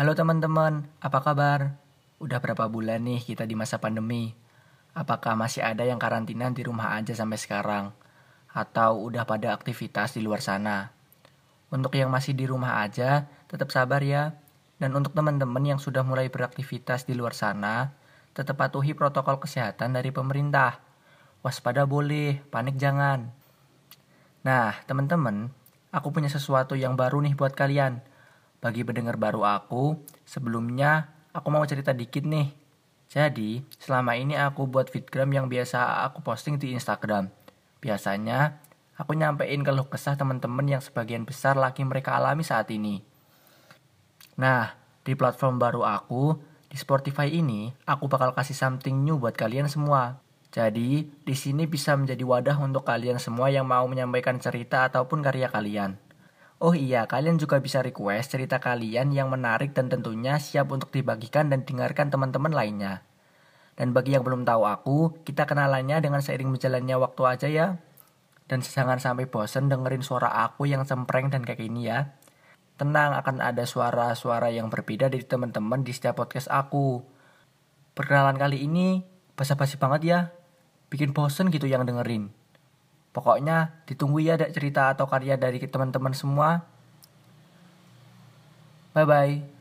Halo teman-teman, apa kabar? Udah berapa bulan nih kita di masa pandemi? Apakah masih ada yang karantina di rumah aja sampai sekarang? Atau udah pada aktivitas di luar sana? Untuk yang masih di rumah aja, tetap sabar ya. Dan untuk teman-teman yang sudah mulai beraktivitas di luar sana, tetap patuhi protokol kesehatan dari pemerintah. Waspada boleh, panik jangan. Nah, teman-teman, aku punya sesuatu yang baru nih buat kalian. Bagi pendengar baru aku, sebelumnya aku mau cerita dikit nih. Jadi, selama ini aku buat fitgram yang biasa aku posting di Instagram. Biasanya, aku nyampein keluh kesah teman-teman yang sebagian besar lagi mereka alami saat ini. Nah, di platform baru aku, di Spotify ini, aku bakal kasih something new buat kalian semua. Jadi, di sini bisa menjadi wadah untuk kalian semua yang mau menyampaikan cerita ataupun karya kalian. Oh iya, kalian juga bisa request cerita kalian yang menarik dan tentunya siap untuk dibagikan dan dengarkan teman-teman lainnya. Dan bagi yang belum tahu aku, kita kenalannya dengan seiring berjalannya waktu aja ya. Dan jangan sampai bosen dengerin suara aku yang cempreng dan kayak gini ya. Tenang, akan ada suara-suara yang berbeda dari teman-teman di setiap podcast aku. Perkenalan kali ini basa-basi banget ya. Bikin bosen gitu yang dengerin. Pokoknya ditunggu ya ada cerita atau karya dari teman-teman semua. Bye-bye.